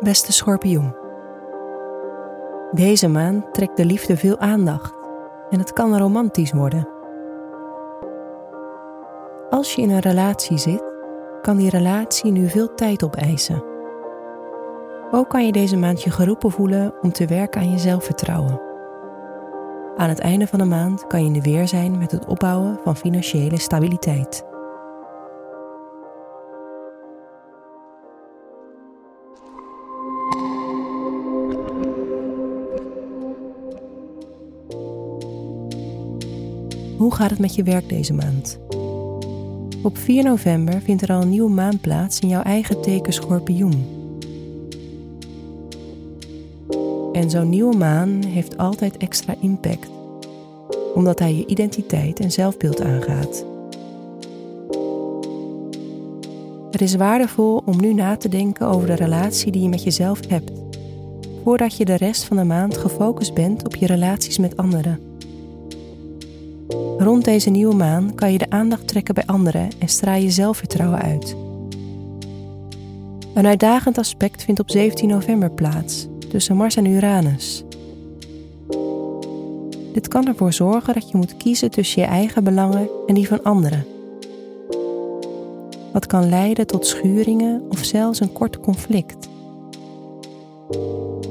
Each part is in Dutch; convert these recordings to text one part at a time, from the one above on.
Beste schorpioen. Deze maand trekt de liefde veel aandacht en het kan romantisch worden. Als je in een relatie zit, kan die relatie nu veel tijd opeisen. Ook kan je deze maand je geroepen voelen om te werken aan je zelfvertrouwen. Aan het einde van de maand kan je in de weer zijn met het opbouwen van financiële stabiliteit. Hoe gaat het met je werk deze maand? Op 4 november vindt er al een nieuwe maan plaats in jouw eigen teken schorpioen. En zo'n nieuwe maan heeft altijd extra impact, omdat hij je identiteit en zelfbeeld aangaat. Het is waardevol om nu na te denken over de relatie die je met jezelf hebt, voordat je de rest van de maand gefocust bent op je relaties met anderen. Rond deze nieuwe maan kan je de aandacht trekken bij anderen en straal je zelfvertrouwen uit. Een uitdagend aspect vindt op 17 november plaats tussen Mars en Uranus. Dit kan ervoor zorgen dat je moet kiezen tussen je eigen belangen en die van anderen. Wat kan leiden tot schuringen of zelfs een kort conflict.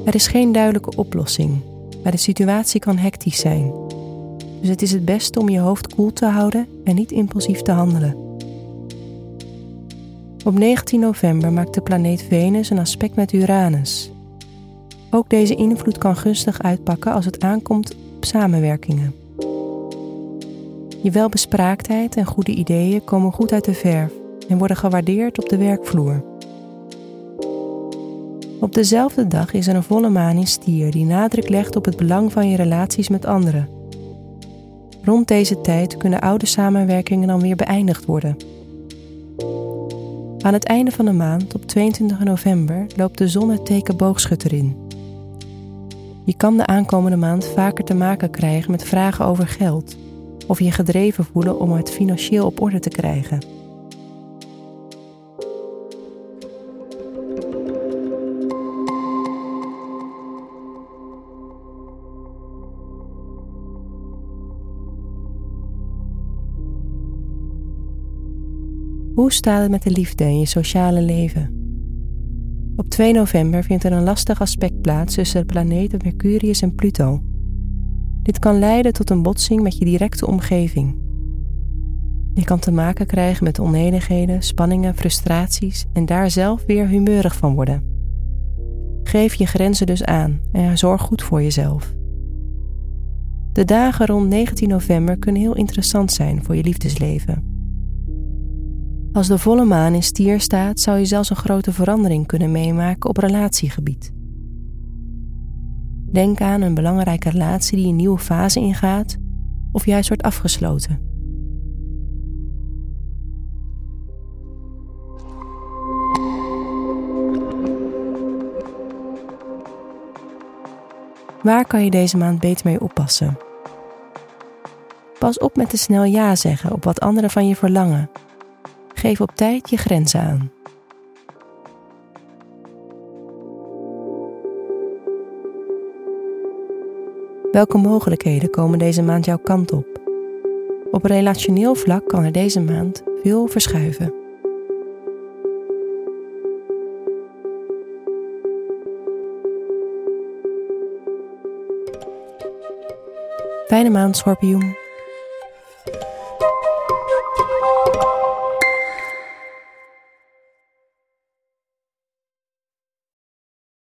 Er is geen duidelijke oplossing, maar de situatie kan hectisch zijn dus het is het beste om je hoofd koel te houden en niet impulsief te handelen. Op 19 november maakt de planeet Venus een aspect met Uranus. Ook deze invloed kan gunstig uitpakken als het aankomt op samenwerkingen. Je welbespraaktheid en goede ideeën komen goed uit de verf en worden gewaardeerd op de werkvloer. Op dezelfde dag is er een volle maan in stier die nadruk legt op het belang van je relaties met anderen. Rond deze tijd kunnen oude samenwerkingen dan weer beëindigd worden. Aan het einde van de maand, op 22 november, loopt de zon het teken boogschutter in. Je kan de aankomende maand vaker te maken krijgen met vragen over geld of je gedreven voelen om het financieel op orde te krijgen. Hoe staat het met de liefde in je sociale leven? Op 2 november vindt er een lastig aspect plaats tussen de planeten Mercurius en Pluto. Dit kan leiden tot een botsing met je directe omgeving. Je kan te maken krijgen met onenigheden, spanningen, frustraties en daar zelf weer humeurig van worden. Geef je grenzen dus aan en zorg goed voor jezelf. De dagen rond 19 november kunnen heel interessant zijn voor je liefdesleven. Als de volle maan in stier staat, zou je zelfs een grote verandering kunnen meemaken op relatiegebied. Denk aan een belangrijke relatie die een nieuwe fase ingaat of juist wordt afgesloten. Waar kan je deze maand beter mee oppassen? Pas op met te snel ja zeggen op wat anderen van je verlangen Geef op tijd je grenzen aan. Welke mogelijkheden komen deze maand jouw kant op? Op relationeel vlak kan er deze maand veel verschuiven. Fijne maand, schorpioen.